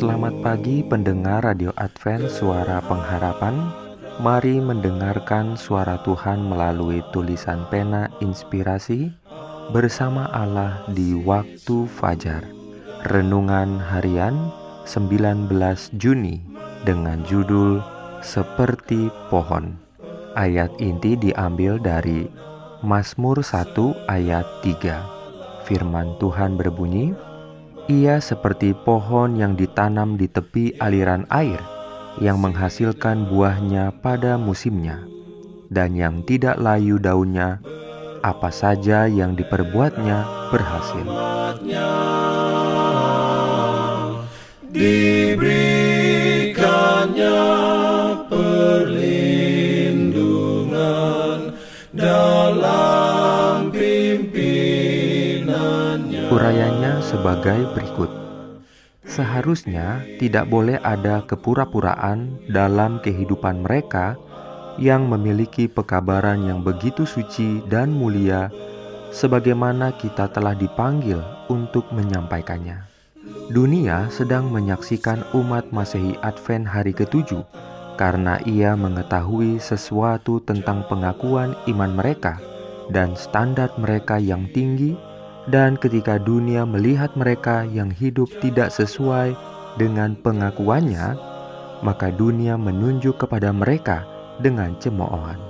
Selamat pagi pendengar Radio Advent Suara Pengharapan. Mari mendengarkan suara Tuhan melalui tulisan pena inspirasi Bersama Allah di waktu fajar. Renungan harian 19 Juni Dengan judul Seperti Pohon. Ayat inti diambil dari Mazmur 1 ayat 3 Firman Tuhan berbunyi, ia seperti pohon yang ditanam di tepi aliran air, yang menghasilkan buahnya pada musimnya, dan yang tidak layu daunnya. Apa saja yang diperbuatnya berhasil. Diberikannya Urayanya sebagai berikut. Seharusnya tidak boleh ada kepura-puraan dalam kehidupan mereka yang memiliki pekabaran yang begitu suci dan mulia sebagaimana kita telah dipanggil untuk menyampaikannya. Dunia sedang menyaksikan umat Masehi Advent hari ketujuh karena ia mengetahui sesuatu tentang pengakuan iman mereka dan standar mereka yang tinggi dan ketika dunia melihat mereka yang hidup tidak sesuai dengan pengakuannya, maka dunia menunjuk kepada mereka dengan cemoohan.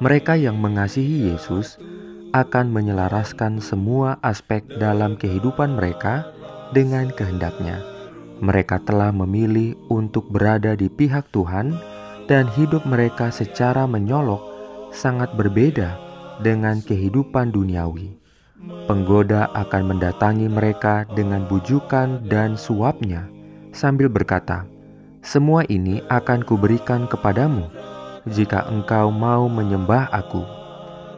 Mereka yang mengasihi Yesus akan menyelaraskan semua aspek dalam kehidupan mereka dengan kehendaknya. Mereka telah memilih untuk berada di pihak Tuhan dan hidup mereka secara menyolok sangat berbeda dengan kehidupan duniawi. Penggoda akan mendatangi mereka dengan bujukan dan suapnya sambil berkata, "Semua ini akan kuberikan kepadamu jika engkau mau menyembah aku."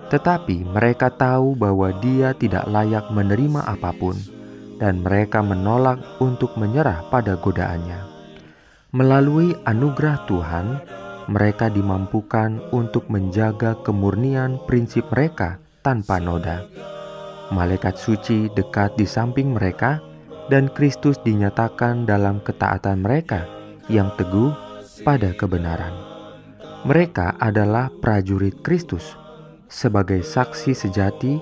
Tetapi mereka tahu bahwa dia tidak layak menerima apa pun, dan mereka menolak untuk menyerah pada godaannya. Melalui anugerah Tuhan, mereka dimampukan untuk menjaga kemurnian prinsip mereka tanpa noda malaikat suci dekat di samping mereka, dan Kristus dinyatakan dalam ketaatan mereka yang teguh pada kebenaran. Mereka adalah prajurit Kristus sebagai saksi sejati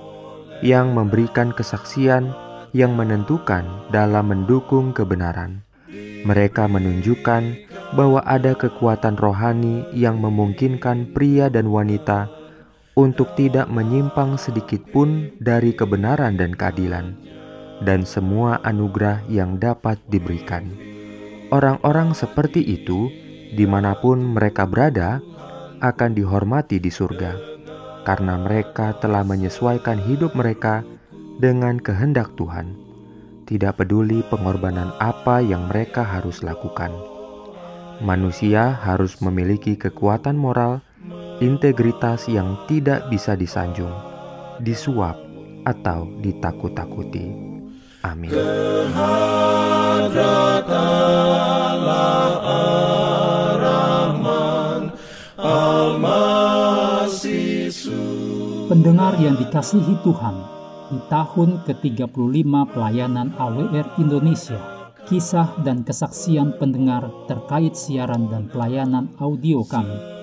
yang memberikan kesaksian yang menentukan dalam mendukung kebenaran. Mereka menunjukkan bahwa ada kekuatan rohani yang memungkinkan pria dan wanita untuk tidak menyimpang sedikit pun dari kebenaran dan keadilan, dan semua anugerah yang dapat diberikan. Orang-orang seperti itu, di mana pun mereka berada, akan dihormati di surga, karena mereka telah menyesuaikan hidup mereka dengan kehendak Tuhan, tidak peduli pengorbanan apa yang mereka harus lakukan. Manusia harus memiliki kekuatan moral integritas yang tidak bisa disanjung, disuap, atau ditakut-takuti. Amin. Pendengar yang dikasihi Tuhan, di tahun ke-35 pelayanan AWR Indonesia, kisah dan kesaksian pendengar terkait siaran dan pelayanan audio kami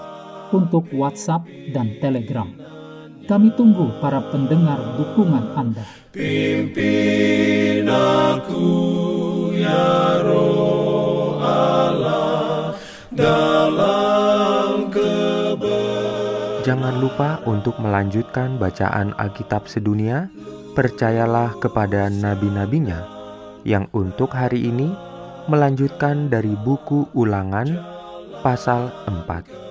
untuk WhatsApp dan Telegram. Kami tunggu para pendengar dukungan Anda. Pimpin aku ya roh Allah dalam kebenaran. Jangan lupa untuk melanjutkan bacaan Alkitab sedunia. Percayalah kepada nabi-nabinya yang untuk hari ini melanjutkan dari buku Ulangan pasal 4.